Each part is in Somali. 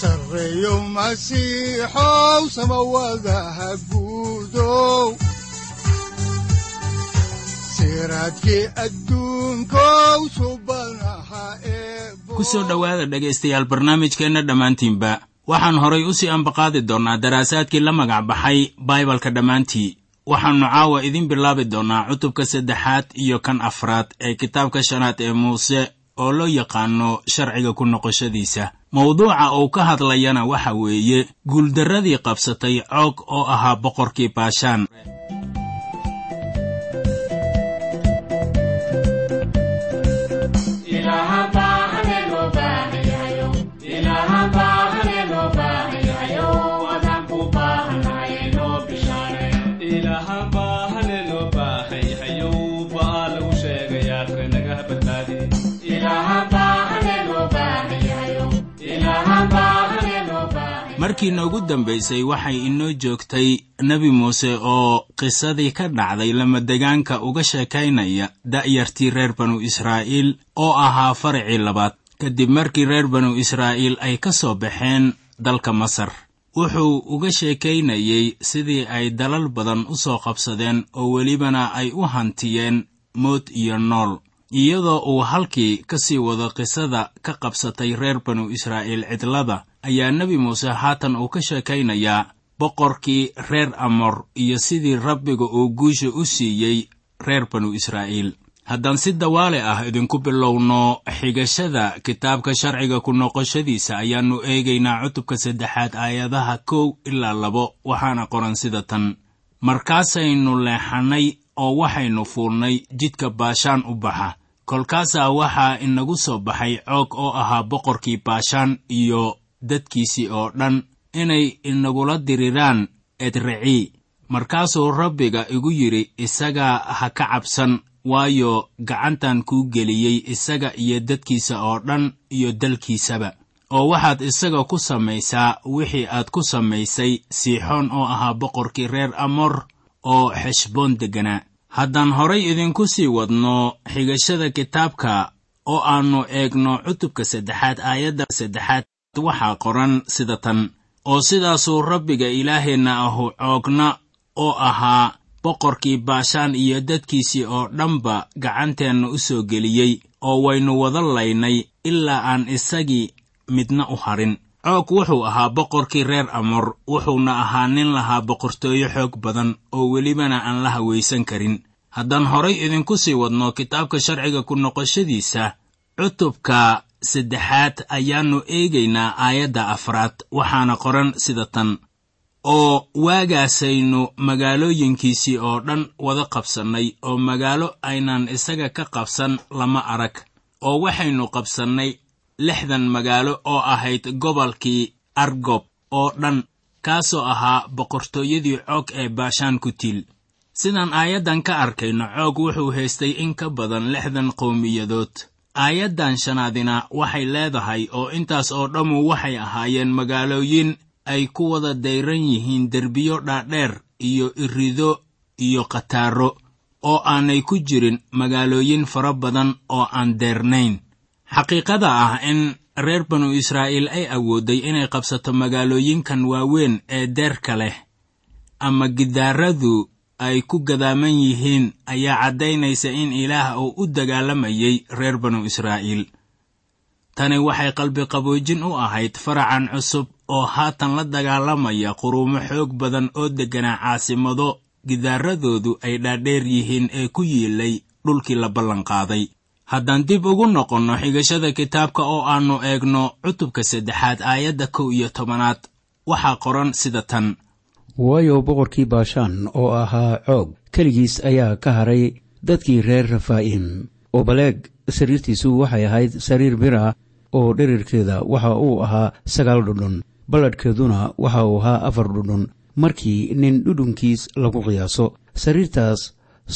sareyow masiixow samawadaha guudow siraadkii adduunkow subanaha eebow ku soo dhowaada dhegaystayaal barnaamijkeenna dhammaantiinba. Waxaan horay u sii ambaqaadi doonnaa daraasaadkii la magac baxay baibalka dhammaantii. Waxaannu caawa idin bilaabi doonnaa cutubka saddexaad iyo kan afraad ee kitaabka shanaad ee muuse oo loo yaqaanno sharciga ku noqoshadiisa mawduuca uu ka hadlayana waxa weeye guuldarradii qabsatay coog oo ahaa boqorkii baashaan markii noogu dambaysay waxay inoo joogtay nebi muuse oo qisadii ka dhacday lamadegaanka uga sheekaynaya da'yartii reer banu israa'iil oo ahaa faracii labaad. Kadib markii reer banu israa'iil ay ka soo baxeen dalka masar wuxuu uga sheekaynayey sidii ay dalal badan u soo qabsadeen oo welibana ay u hantiyeen mood iyo nool iyadoo uu halkii ka sii wado qisada ka qabsatay reer banu israa'iil cidlada ayaa nebi muuse haatan uu ka sheekaynayaa boqorkii reer amor iyo sidii rabbiga uu guusha u siiyey reer banu israa'iil. Haddaan si dawaale ah idinku bilowno xigashada kitaabka sharciga ku noqoshadiisa ayaannu eegaynaa cutubka saddexaad aayadaha kow ilaa labo waxaana qoran sida tan. Markaasaynu leexannay oo waxaynu fuulnay jidka baashaan u baxa kolkaasaa waxaa inagu soo baxay coog oo ahaa boqorkii baashaan iyo dadkiisii oo dhan inay inagula diriraan edricii markaasuu rabbiga igu yidhi isagaa ha ka cabsan waayo gacantan kuu geliyey isaga iyo dadkiisa oo dhan iyo dalkiisaba. Oo waxaad isaga ku samaysaa wixii aad ku samaysay siixoon oo ahaa boqorkii reer amor oo xeshboon degganaa haddaan horay idinku sii wadno xigashada kitaabka oo aannu eegno cutubka saddexaad aayadda saddexaad waxaa qoran sida tan. Oo sidaasuu rabbiga ilaaheenna ahu coogna oo ahaa boqorkii baashaan iyo dadkiisii oo dhanba gacanteenna u soo geliyey oo waynu wada laynay ilaa aan isagii midna u harin coog wuxuu ahaa boqorkii reer amor wuxuuna ahaa nin lahaa boqortooyo xoog badan oo welibana aan la hawaysan karin. Haddaan horay idinku sii wadno kitaabka sharciga ku noqoshadiisa cutubka saddexaad ayaannu eegaynaa aayadda afraad waxaana qoran sida tan oo waagaasaynu magaalooyinkiisii oo dhan wada qabsannay oo magaalo aynaan isaga ka qabsan lama arag oo waxaynu qabsannay lixdan magaalo oo ahayd gobolkii argob oo dhan kaasoo ahaa boqortooyadii coog ee baashaan ku tiil sidaan aayaddan ka arkayno coog wuxuu haystay in ka badan lixdan qowmiyadood. Aayaddan shanaadina waxay leedahay oo intaas oo dhammu waxay ahaayeen magaalooyin ay ku wada dayran yihiin derbiyo dhaadheer iyo irido iyo khataaro oo aanay ku jirin magaalooyin fara badan oo aan deernayn xaqiiqada ah in reer banu israa'iil ay awoodday inay qabsato magaalooyinkan waaweyn ee deerka leh ama gidaaradu ay ku gadaaman yihiin ayaa caddaynaysa in ilaah uu u dagaalamayay reer banu israa'iil. Tani waxay qalbiqaboojin u ahayd faracan cusub oo haatan la dagaalamaya quruumo xoog badan oo degganaa caasimado gidaaradoodu ay dhaadheer yihiin ee ku yiilay dhulkii la ballanqaaday haddaan dib ugu noqonno xigashada kitaabka oo aannu eegno cutubka saddexaad aayadda kow iyo tobanaad waxaa qoran sida tan. Waayo boqorkii baashaan oo ahaa coog keligiis ayaa ka haray dadkii reer rafaa'im. Oo baleeg sariirtiisu waxay ahayd sariir bira oo dherarkeeda waxa uu ahaa sagaal dhundhun balladhkeeduna waxa uu ahaa afar dhudhun markii nin dhudhunkiis lagu qiyaaso sariirtaas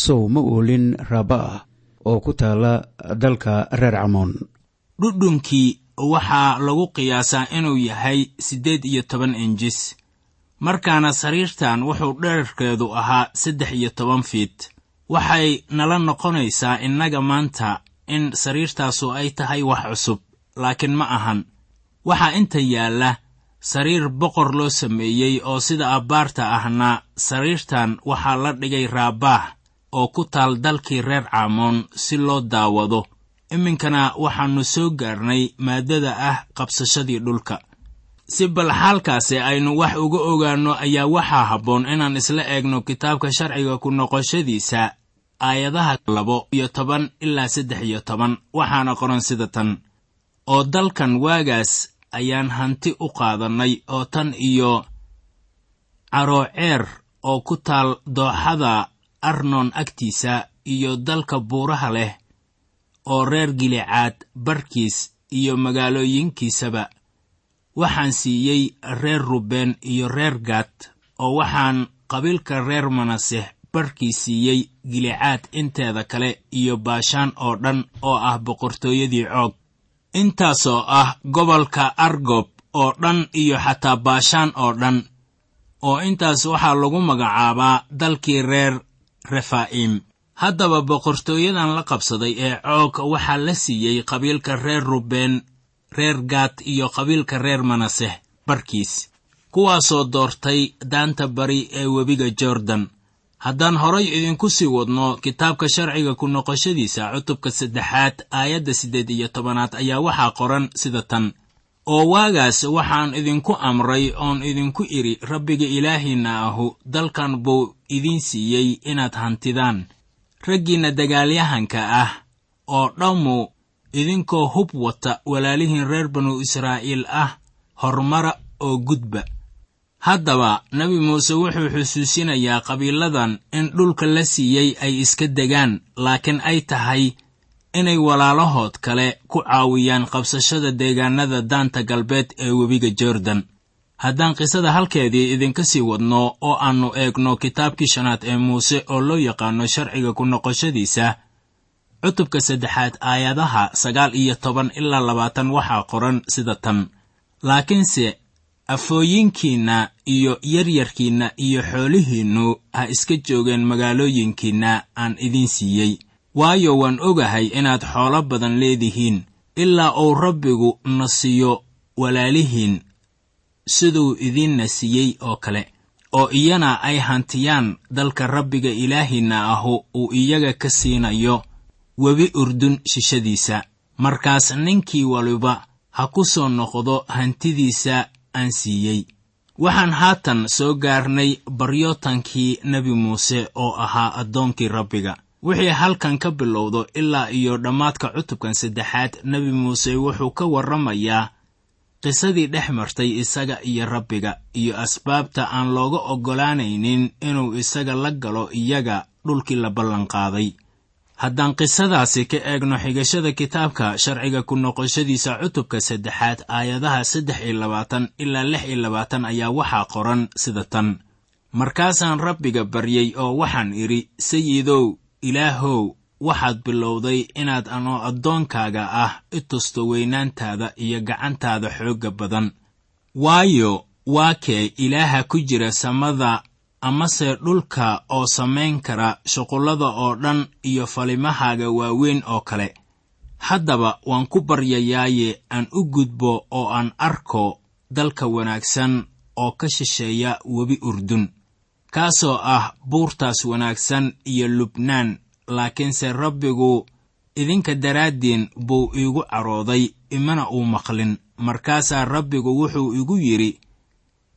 sow ma oolin raaba ah oo ku taalla dalka reer camoon. Dhudhunkii waxaa lagu qiyaasaa inuu yahay siddeed iyo toban injis markaana sariirtan wuxuu dherarkeedu ahaa saddex iyo toban fiit. Waxay nala noqonaysaa innaga maanta in sariirtaasu ay tahay wax cusub laakiin ma ahan. Waxaa inta yaalla sariir boqor loo sameeyey oo sida abbaarta ahna sariirtan waxaa la dhigay raabaah oo ku taal dalkii reer caamoon si loo daawado. Iminkana waxaannu soo gaarnay maaddada ah qabsashadii dhulka. Si bal xaalkaasi aynu wax uga ogaanno ayaa waxaa habboon inaan isla eegno kitaabka sharciga ku noqoshadiisa aayadaha labo iyo toban ilaa saddex iyo toban waxaana qoran sida tan. Oo dalkan waagaas ayaan hanti u qaadannay oo tan iyo carooceer oo ku taal dooxada arnon agtiisa iyo dalka buuraha leh oo reer gilicaad barkiis iyo magaalooyinkiisaba. Waxaan siiyey reer rubeen iyo reer gaad oo waxaan qabiilka reer manaseh barkii siiyey gilicaad inteeda kale iyo baashaan oo dhan oo ah boqortooyadii coog intaasoo ah gobolka argob oo dhan iyo xataa baashaan oo dhan oo intaas waxaa lagu magacaabaa dalkii reer refaa'im haddaba boqortooyadan la qabsaday ee coog waxaa la siiyey qabiilka reer rubeen reer gaad iyo qabiilka reer manaseh barkiis kuwaasoo doortay daanta bari ee webiga jordan. Haddaan horay idinku sii wadno kitaabka sharciga ku noqoshadiisa cutubka saddexaad aayadda siddeed iyo tobanaad ayaa waxaa qoran sida tan. Oo waagaas waxaan idinku amray oon idinku idhi rabbiga ilaahiinna ahu dalkan buu idiin siiyey inaad hantidaan. Raggiinna dagaalyahanka ah oo dhammu idinkoo hub wata walaalihiin reer banu israa'iil ah horumara oo gudba. Haddaba nebi muuse wuxuu xusuusinayaa qabiiladan in dhulka la siiyey ay iska degaan laakiin ay tahay inay walaalahood kale ku caawiyaan qabsashada deegaanada daanta galbeed ee webiga jordan haddaan qisada halkeedii idinka sii wadno oo aannu eegno kitaabkii shanaad ee muuse oo loo yaqaano sharciga ku noqoshadiisa cutubka saddexaad aayadaha sagaal iyo toban ilaa labaatan waxaa qoran sida tan. Laakiinse afooyinkiinna iyo yaryarkiinna iyo xoolihiinnu ha iska joogeen magaalooyinkiinna aan idiin siiyey. Waayo waan ogahay inaad xoolo badan leedihiin ilaa uu rabbigu na siiyo walaalihiin siduu idiinna siiyey oo kale oo iyana ay hantiyaan dalka rabbiga ilaahiinna ahu uu iyaga ka siinayo webi urdun shishadiisa markaas ninkii waliba ha ku soo noqdo hantidiisa aan siiyey. Waxaan haatan soo gaarnay baryootankii nebi muuse oo ahaa addoonkii rabbiga. Wixii halkan ka bilowdo ilaa iyo dhammaadka cutubkan saddexaad nebi muuse wuxuu ka warramayaa qisadii dhex martay isaga iyo rabbiga iyo asbaabta aan looga oggolaanaynin inuu isaga la galo iyaga dhulkii la ballanqaaday haddaan qisadaasi ka eegno xigashada kitaabka sharciga ku noqoshadiisa cutubka saddexaad aayadaha saddex iyo labaatan ilaa lix iyo labaatan ayaa waxaa qoran sida tan. Markaasaan rabbiga baryey oo waxaan idhi sayidow ilaahow waxaad bilowday inaad anoo addoonkaaga ah i tusto weynaantaada iyo gacantaada xoogga badan. Waayo waa kee ilaaha ku jira samada amase dhulka oo samayn kara shuqullada oo dhan iyo falimahaaga waaweyn oo kale? Haddaba waan ku baryayaaye aan u gudbo oo aan arko dalka wanaagsan oo ka shisheeya webi urdun kaasoo ah buurtaas wanaagsan iyo lubnaan laakiinse rabbigu idinka daraaddiin buu iigu carooday imana uu maqlin. Markaasaa rabbigu wuxuu igu yidhi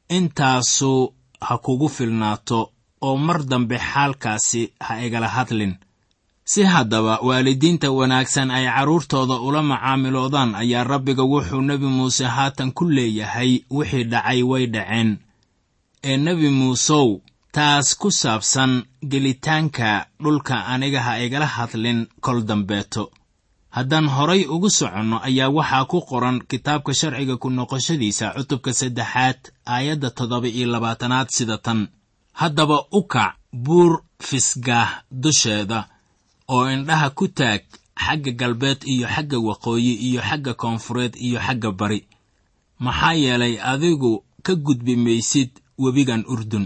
intaasu ha kugu filnaato oo mar dambe xaalkaasi ha igala hadlin. Si haddaba waalidiinta wanaagsan ay carruurtooda ula macaamiloodaan ayaa rabbiga wuxuu nebi muuse haatan ku leeyahay wixii dhacay way dhaceen. Ee nebi muusow taas ku saabsan gelitaanka dhulka aniga ha igala hadlin kol dambeeto. Haddaan horay ugu soconno ayaa waxaa ku qoran kitaabka sharciga ku noqoshadiisa cutubka saddexaad aayadda toddoba iyo labaatanaad sida tan. Haddaba u kac buur fisgaah dusheeda oo indhaha ku taag xagga galbeed iyo xagga waqooyi iyo xagga koonfureed iyo xagga bari. Maxaa yeelay adigu ka gudbi maysid webigan urdun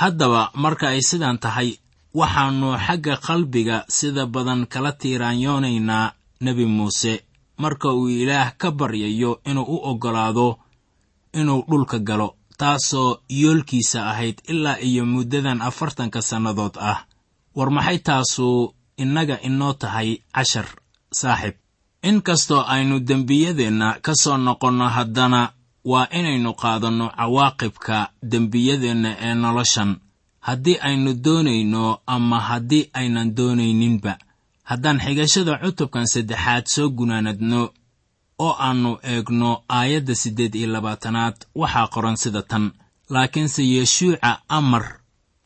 haddaba marka ay sidan tahay waxaannu xagga qalbiga sida badan kala tiiraanyoonaynaa nebi muuse. Marka uu ilaah ka baryayo inuu u oggolaado inuu dhulka galo taasoo yoolkiisa ahayd ilaa iyo muddadan afartanka sannadood ah. War maxay taasu innaga inoo tahay cashar saaxib? In kastoo aynu dembiyadeenna ka soo noqonno haddana waa inaynu qaadanno cawaaqibka dembiyadeenna ee noloshan. Haddii aynu doonayno ama haddii aynan doonayninba haddaan xigashada cutubkan saddexaad soo gunaanadno oo aannu eegno aayadda siddeed iyo labaatanaad waxaa qoran sida tan. Laakiinse yeshuuca amar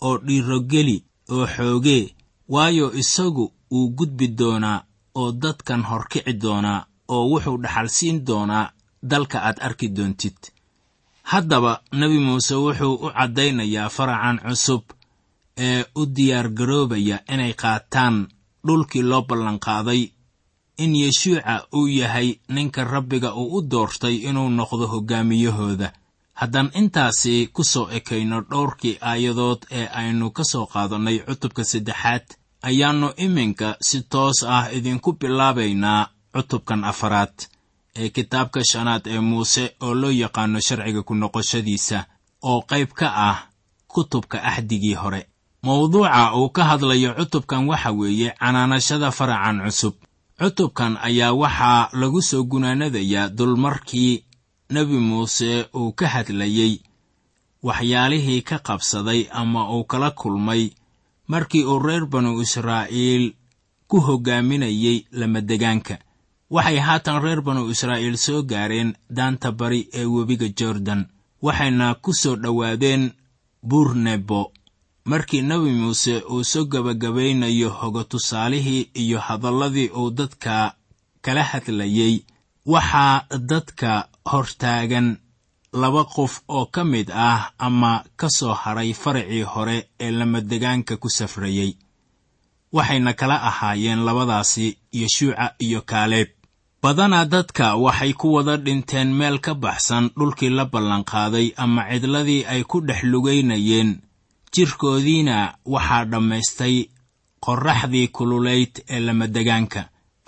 oo dhiirogeli oo xoogee waayo isagu wuu gudbi doonaa oo dadkan horkici doonaa oo wuxuu dhaxalsiin doonaa dalka aad arki doontid. Haddaba nebi muuse wuxuu u caddaynayaa faracan cusub ee u diyaargaroobaya inay qaataan dhulkii loo ballanqaaday in yeshuuca uu yahay ninka rabbiga uu u doortay inuu noqdo hoggaamiyahooda haddaan intaasi ku soo ekayno dhowrkii aayadood ee aynu ka soo qaadannay cutubka saddexaad ayaannu iminka si toos ah idinku bilaabaynaa cutubkan afaraad ee kitaabka shanaad ee muuse oo loo yaqaano sharciga ku noqoshadiisa oo qayb ka ah kutubka axdigii hore. Mawduuca uu ka hadlayo cutubkan waxa weeye canaanashada faracan cusub. Cutubkan ayaa waxaa lagu soo gunaanadayaa dulmarkii nebi muuse uu ka hadlayey waxyaalihii ka qabsaday ama uu kala kulmay markii uu reer banu israa'iil ku hoggaaminayey lamadegaanka waxay haatan reer banu israa'iil soo gaareen daanta bari ee webiga jordan waxayna ku soo dhowaadeen buur nebo. Markii nebi muuse uu soo gebagabaynayo hoga tusaalihii iyo hadalladii uu dadka kala hadlayey waxaa dadka hortaagan laba qof oo ka mid ah ama ka soo hadhay faracii hore ee lamadegaanka ku safrayey waxayna kala ahaayeen labadaasi yeshuuca iyo kaaleeb badanaa dadka waxay ku wada dhinteen meel ka baxsan dhulkii la ballanqaaday ama cidladii ay ku dhex lugaynayeen jirkoodiina waxaa dhammaystay qorraxdii kululayd ee lamadegaanka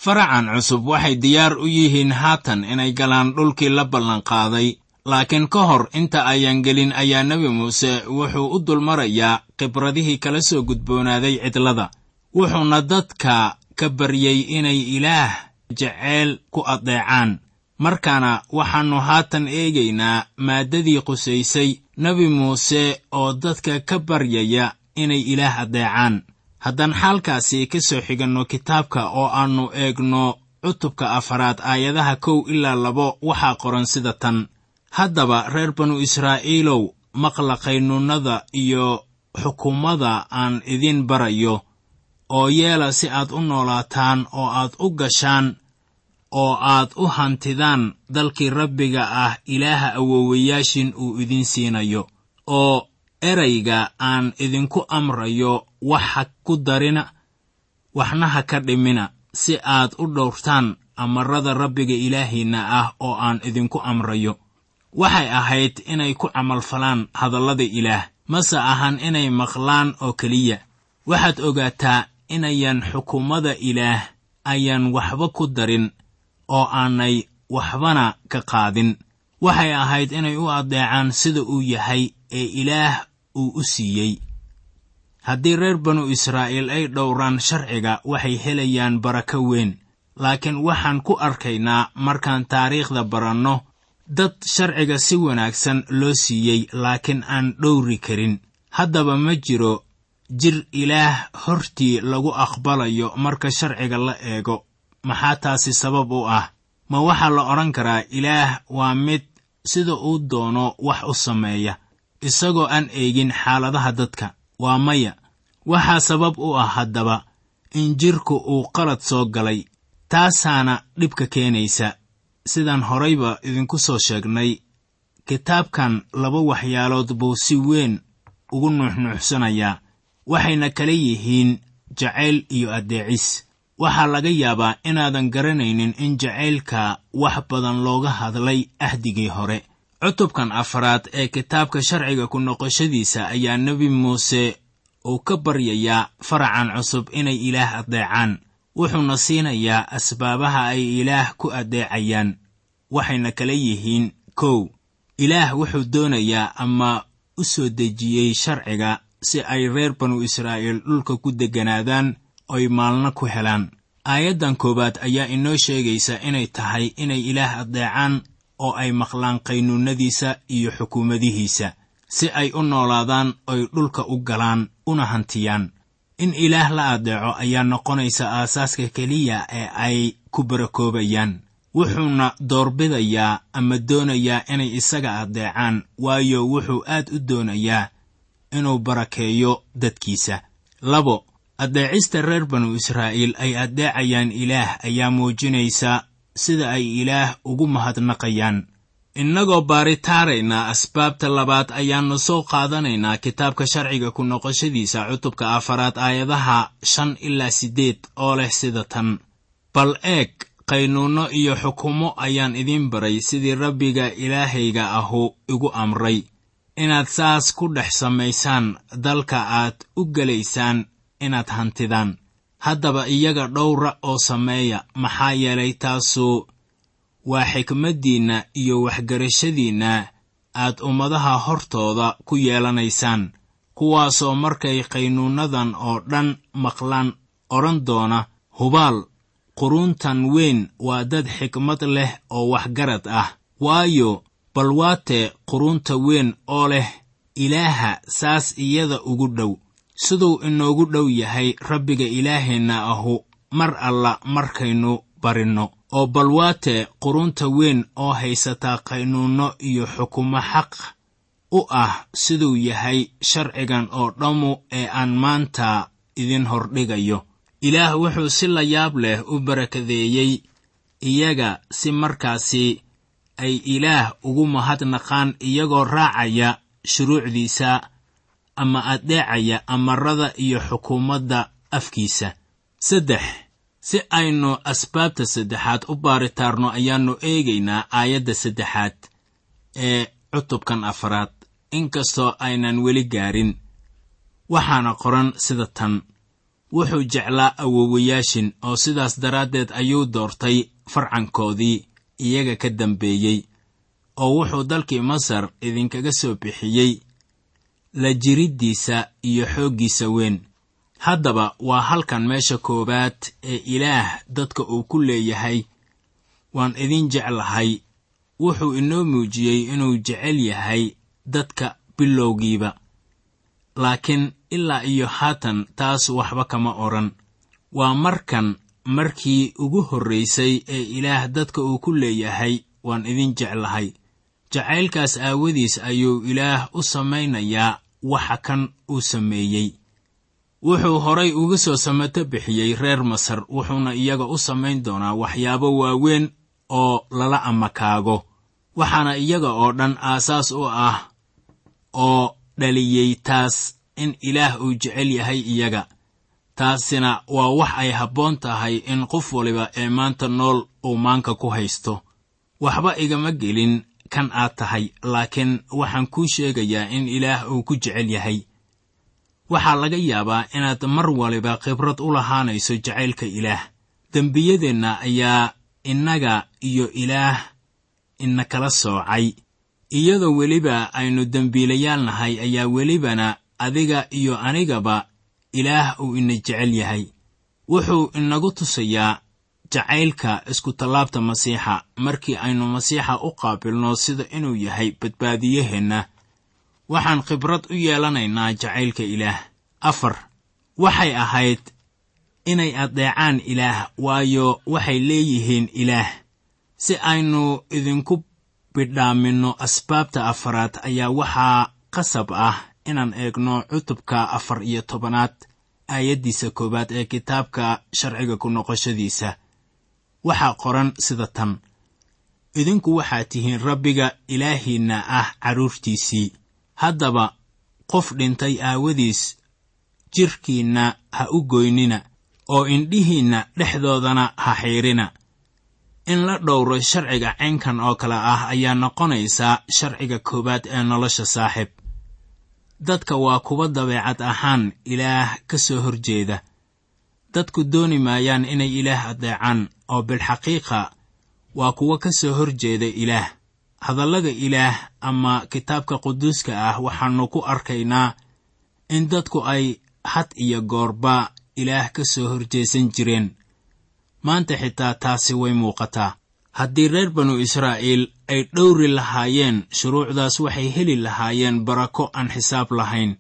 faracan cusub waxay diyaar u yihiin haatan inay galaan dhulkii la ballanqaaday laakiin ka hor inta ayaan gelin ayaa nebi muuse wuxuu u dulmarayaa khibradihii kala soo gudboonaaday cidlada. Wuxuuna dadka ka baryey inay ilaah jeceyl ku addeecaan. Markaana waxaannu haatan eegaynaa maaddadii qusaysay nebi muuse oo dadka ka baryaya inay ilaah addeecaan. Haddaan xaalkaasi ka soo xiganno kitaabka oo aannu eegno cutubka afaraad aayadaha kow ilaa labo waxaa qoran sida tan. Haddaba reer banu israa'iilow maqla qaynuunnada iyo xukuumada aan idin barayo oo yeela si aad u noolaataan oo aad u gashaan oo aad u hantidaan dalkii rabbiga ah ilaaha awoowayaashin uu idiin siinayo oo erayga aan idinku amrayo wax ha ku darina waxna ha ka dhimina si aad u dhowrtaan amarada rabbiga ilaahiinna ah oo aan idinku amrayo. Waxay ahayd inay ku camalfalaan hadallada ilaah mase ahan inay maqlaan oo keliya. Waxaad ogaataa inayan xukuumada ilaah ayaan waxba ku darin oo aanay waxbana ka qaadin. Waxay ahayd inay u addeecaan sida uu yahay ee ilaah uu u siiyey. Haddii reer banu israa'iil ay dhowraan sharciga waxay helayaan barako weyn. Laakiin waxaan ku arkaynaa markaan taariikhda baranno dad sharciga si wanaagsan loo siiyey laakiin aan dhowri karin. Haddaba ma jiro jir ilaah hortii lagu aqbalayo marka sharciga la eego maxaa taasi sabab u ah? Ma waxaa la odhan karaa ilaah waa mid sida uu doono wax u sameeya isagoo aan eegin xaaladaha dadka. Waa maya. Waxaa sabab u ah haddaba in jirku uu qalad soo galay taasaana dhibka keenaysa. Sidaan horayba idinku soo sheegnay kitaabkan laba waxyaalood buu si weyn ugu nuuxnuuxsanayaa waxayna kala yihiin jacayl iyo addeecis waxaa laga yaabaa inaadan garanaynin in jacaylka wax badan looga hadlay ahdigii hore. Cutubkan afraad ee kitaabka sharciga ku noqoshadiisa ayaa nebi muuse uu ka baryayaa faracan cusub inay ilaah addeecaan. Wuxuuna siinayaa asbaabaha ay ilaah ku addeecayaan waxayna kala yihiin kow. Ilaah wuxuu doonayaa ama u soo dejiyey sharciga si ay reer banu israa'iil dhulka ku degganaadaan oy maalno ku helaan. Aayaddan koowaad ayaa inoo sheegaysa inay tahay inay ilaah addeecaan oo ay maqlaan qaynuunnadiisa iyo xukuumadihiisa si ay u noolaadaan oy dhulka u galaan una hantiyaan. In ilaah la addeeco ayaa noqonaysa aasaaska keliya ee ay ku barakoobayaan wuxuuna doorbidayaa ama doonayaa inay isaga addeecaan waayo wuxuu aad u doonayaa inuu barakeeyo dadkiisa. Labo addeecista reer banu israa'iil ay addeecayaan ilaah ayaa muujinaysa sida ay ilaah ugu mahadnaqayaan. Innagoo baaritaarayna asbaabta labaad ayaannu soo qaadanaynaa kitaabka sharciga ku noqoshadiisa cutubka afaraad aayadaha shan ilaa siddeed oo leh sida tan. Bal eeg qaynuunno iyo xukumo ayaan idiin baray sidii rabbiga ilaahayga ahu igu amray. Inaad saas ku dhex samaysaan dalka aad u gelaysaan inaad hantidaan. Haddaba iyaga dhowra oo sameeya maxaa yeelay taasu waa xikmaddiinna iyo waxgarashadiinna aad ummadaha hortooda ku yeelanaysaan kuwaasoo markay qaynuunnadan oo dhan maqlaan odhan doona hubaal quruuntan weyn waa dad xikmad leh oo waxgarad ah. Waayo bal waatee quruunta weyn oo leh ilaaha saas iyada ugu dhow siduu inoogu dhow yahay rabbiga ilaaheenna ahu mar alla markaynu barinno oo bal waatee quruunta weyn oo haysataa qaynuunno iyo xukumo xaq u ah siduu yahay sharcigan oo dhammu ee aan maanta idin hordhigayo. Ilaah wuxuu si la yaab leh u barakadeeyey iyaga si markaasi ay ilaah ugu mahadnaqaan iyagoo raacaya shuruucdiisa ama addeecaya amarada iyo xukuumadda afkiisa. Saddex si aynu asbaabta saddexaad u baaritaarno ayaannu eegaynaa aayadda saddexaad ee cutubkan afraad inkastoo aynan weli gaarin. Waxaana qoran sida tan wuxuu jeclaa awowayaashin oo sidaas daraaddeed ayuu doortay farcankoodii iyaga ka dambeeyey oo wuxuu dalkii masar idinkaga soo bixiyey la jiriddiisa iyo xooggiisa weyn. Haddaba waa halkan meesha koowaad ee ilaah dadka uu ku leeyahay. Waan idin jeclahay. Wuxuu inoo muujiyey inuu jecel yahay dadka bilowgiiba. Laakiin ilaa iyo haatan taas waxba kama odhan waa markan markii ugu horraysay ee ilaah dadka uu ku leeyahay waan idin jeclahay. Jacaylkaas aawadiis ayuu ilaah u samaynayaa waxa kan uu sameeyey. Wuxuu horay uga soo samato bixiyey reer masar wuxuuna iyaga u samayn doonaa waxyaabo waaweyn oo lala amakaago waxaana iyaga oo dhan aasaas u ah oo dhaliyey taas in ilaah uu jecel yahay iyaga. Taasina waa wax ay habboon tahay in qof waliba ee maanta nool uu maanka ku haysto. Waxba igama gelin kan aad tahay laakiin waxaan kuu sheegayaa in ilaah uu ku jecel yahay. Waxaa laga yaabaa inaad mar waliba khibrad u lahaanayso jacaylka ilaah. Dembiyadeenna ayaa innaga iyo ilaah ina kala soocay. Iyadoo weliba aynu dembiilayaal nahay ayaa welibana adiga iyo anigaba ilaah uu ina jecel yahay. Wuxuu inagu tusayaa jacaylka iskutallaabta masiixa markii aynu masiixa u qaabilno sida inuu yahay badbaadiyaheenna. Waxaan khibrad u yeelanaynaa jacaylka ilaah. Afar waxay ahayd inay addeecaan ilaah waayo waxay leeyihiin ilaah. Si aynu idinku bidhaaminno asbaabta afaraad ayaa waxaa qasab ah inaan eegno cutubka afar iyo tobanaad aayaddiisa koowaad ee kitaabka sharciga ku noqoshadiisa waxaa qoran sida tan. Idinku waxaad tihiin rabbiga ilaahiinna ah carruurtiisii haddaba qof dhintay aawadiis jidhkiinna ha u goynina oo indhihiinna dhexdoodana ha xiidrina in la dhowro sharciga caynkan oo kale ah ayaa noqonaysaa sharciga koowaad ee nolosha saaxiib dadka waa kuwa dabeecad ahaan ilaah ka soo horjeeda dadku dooni maayaan inay ilaah adeecaan oo bilxaqiiqa waa kuwa ka soo horjeeda ilaah. Hadallada ilaah ama kitaabka quduuska ah waxaannu ku arkaynaa in dadku ay had iyo goorba ilaah ka soo horjeesan jireen. Maanta xitaa taasi way muuqataa. Haddii reer banu israa'iil ay dhowri lahaayeen shuruucdaas waxay heli lahaayeen barako aan xisaab lahayn.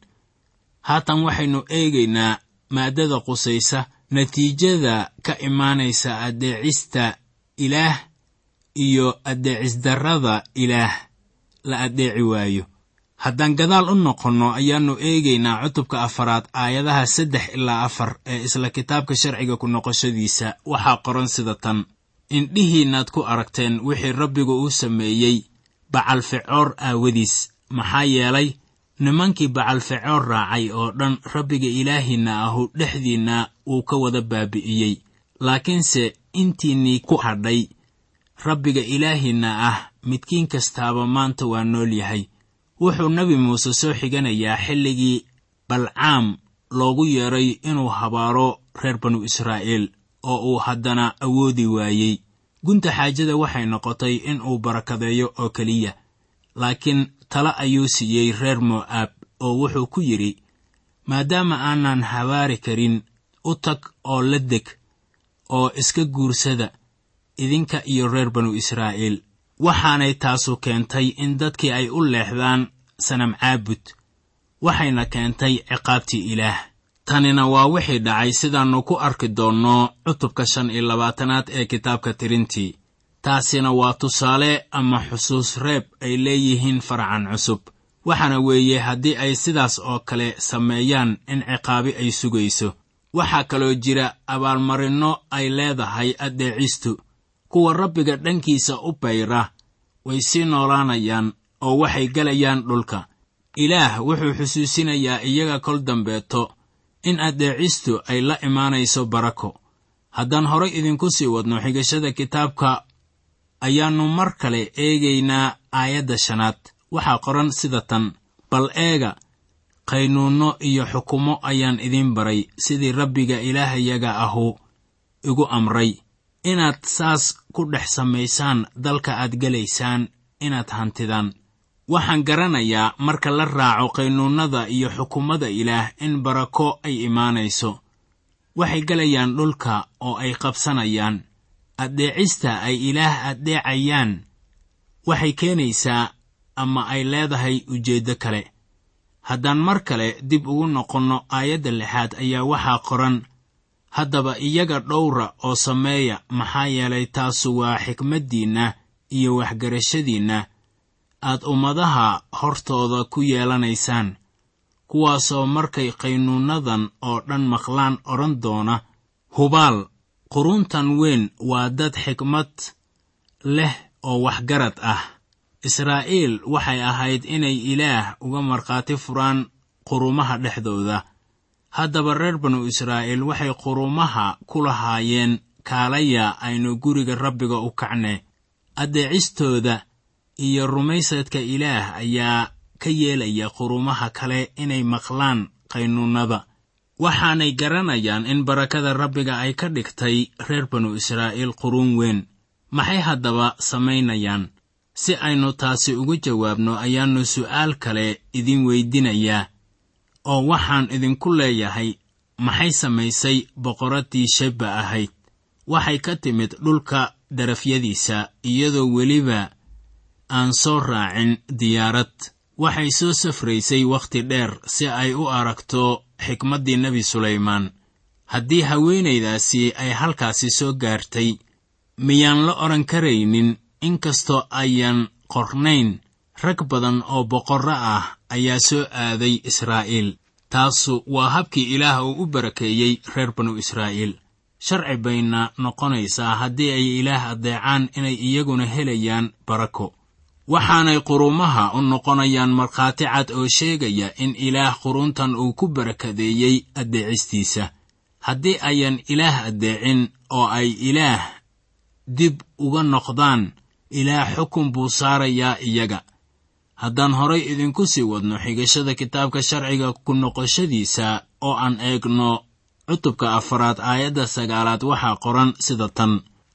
Haatan waxaynu eegaynaa maaddada qusaysa natiijada ka imaanaysa addeecista ilaah iyo addeecisdarrada ilaah la addeeci waayo. Haddaan gadaal u noqonno ayaannu eegaynaa cutubka afaraad aayadaha saddex ilaa afar ee isla kitaabka sharciga ku noqoshadiisa. Waxaa qoran sida tan. Indhihiinnaad ku aragteen wixii rabbigu uu sameeyey bacalficoor aawadiis. Maxaa yeelay nimankii bacalficoor raacay oo dhan rabbiga ilaahiinna ahu dhexdiinna wuu ka wada baabi'iyey laakiinse intiinnii ku hadhay rabbiga ilaahiinna ah midkiin kastaaba maanta waa nool yahay. Wuxuu nebi muuse soo xiganayaa xilligii balcaam loogu yeedhay inuu habaaro reer banu israa'iil oo uu haddana awoodi waayey. Gunta xaajada waxay noqotay in uu barakadeeyo oo keliya laakiin tale ayuu siiyey reer mo'aab oo wuxuu ku yidhi maadaama aanan habaari karin u tag oo la deg oo iska guursada idinka iyo reer banu israa'iil waxaanay taasu keentay in dadkii ay u leexdaan sanam caabud waxayna keentay ciqaabtii ilaah. Tanina waa wixii dhacay sidaannu ku arki doonno cutubka shan iyo labaatanaad ee kitaabka tirintii taasina waa tusaale ama xusuus reeb ay leeyihiin faracan cusub. Waxaana weeye haddii ay sidaas oo kale sameeyaan in ciqaabi ay sugayso. Waxaa kaloo jira abaalmarinno ay leedahay addeecistu. Kuwa rabbiga dhankiisa u bayra way sii noolaanayaan oo waxay gelayaan dhulka. Ilaah wuxuu xusuusinayaa iyaga kol dambeeto in addeecistu ay la imaanayso barako. Haddaan horay idinku sii wadno xigashada kitaabka ayaannu mar kale eegaynaa aayadda shanaad. Waxaa qoran sida tan bal eega qaynuunno iyo xukumo ayaan idiin baray sidii rabbiga ilaahayaga ahu igu amray. Inaad saas ku dhex samaysaan dalka aad gelaysaan inaad hantidaan. Waxaan garanayaa marka la raaco qaynuunnada iyo xukummada ilaah in barako ay imaanayso. Waxay gelayaan dhulka oo ay qabsanayaan addeecista ay ilaah addeecayaan waxay keenaysaa ama ay leedahay ujeeddo kale. Haddaan mar kale dib ugu noqonno aayadda lixaad ayaa waxaa qoran haddaba iyaga dhowra oo sameeya maxaa yeelay taasu waa xikmaddiinna iyo waxgarashadiinna. Aad ummadaha hortooda ku yeelanaysaan kuwaasoo markay qaynuunnadan oo dhan maqlaan odhan doona hubaal quruntan weyn waa dad xikmad leh oo waxgarad ah. Israa'iil waxay ahayd inay ilaah uga markhaati furaan qurumaha dhexdooda. Haddaba reer banu israa'iil waxay qurumaha ku lahaayeen kaalaya aynu guriga rabbiga u kacne. Addeecistooda iyo rumaysadka ilaah ayaa ka yeelaya qurumaha kale inay maqlaan qaynuunnada waxaanay garanayaan in barakada rabbiga ay ka dhigtay reer banu israa'iil quruun weyn. Maxay haddaba samaynayaan? Si aynu taasi uga jawaabno ayaannu su'aal kale idin weydinayaa. Oo waxaan idinku leeyahay maxay samaysay boqoraddii shebba ahayd? Waxay ka timid dhulka darafyadiisa iyadoo weliba aan soo raacin diyaarad waxay soo safraysay wakhti dheer si ay u aragto xikmaddii nebi sulaymaan. Haddii haweenaydaasi ay halkaasi soo gaartay miyaan la odhan karaynin? Inkastoo ayan qornayn rag badan oo boqorro ah ayaa soo aaday israa'iil. Taasu waa habkii ilaah uu u barakeeyey reer banu israa'iil. Sharci bayna noqonaysaa haddii ay ilaah addeecaan inay iyaguna helayaan barako waxaanay qurumaha u noqonayaan markhaati cad oo sheegaya in ilaah quruntan uu ku barakadeeyey addeecistiisa. Haddii ayan ilaah addeecin oo ay ilaah dib uga noqdaan ilaah xukun buu saarayaa iyaga. Haddaan horay idinku sii wadno xigashada kitaabka sharciga ku noqoshadiisa oo aan eegno cutubka afaraad aayadda sagaalaad waxaa qoran sida tan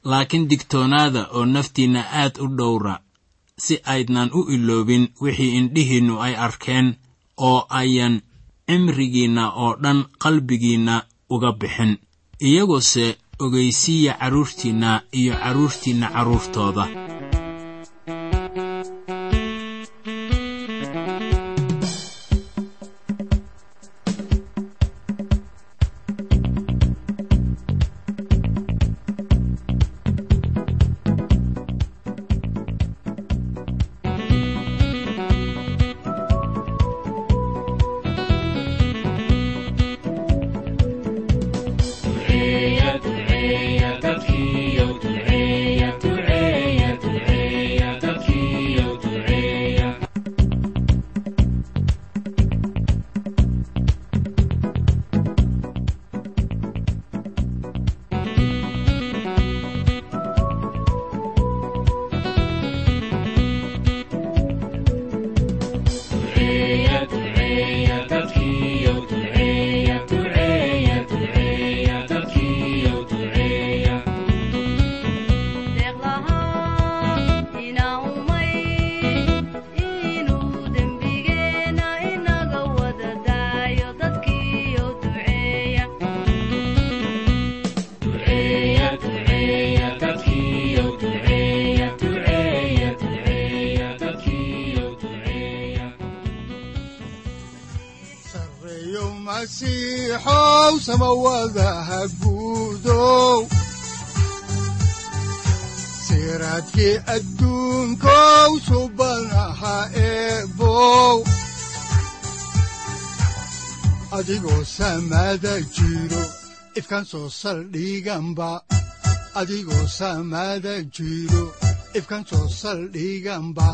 laakiin digtoonaada oo naftiinna aad u dhowra si aydnan u iloobin wixii indhihiinnu ay arkeen oo ayan cimrigiinna oo dhan qalbigiinna uga bixin iyaguse ogaysiiya carruurtiinna iyo carruurtiinna carruurtooda siraadkii adduunkow subanaha eebow. Adigoo samaada jiro ifkan soo saldhiganba adigoo samaada jiro ifkan soo saldhiganba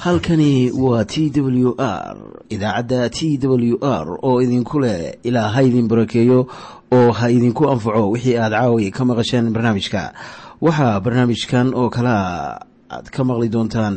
halkani waa t w r idaacadda t w r oo idinku leh ilaa ha idin barakeeyo oo ha idinku anfaco wixii aad caawi ka maqasheen barnaamijka. Waxaa barnaamijkan oo kalaa aad ka maqli doontaan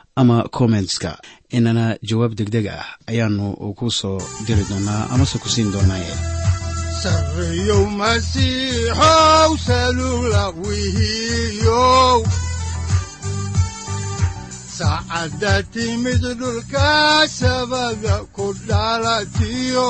ama kommentska inana jawaab degdeg ah ayaanu ku soo diri doonaa amase ku siin doonaaye saacadda timid dhulka sabada ku dhalatiyo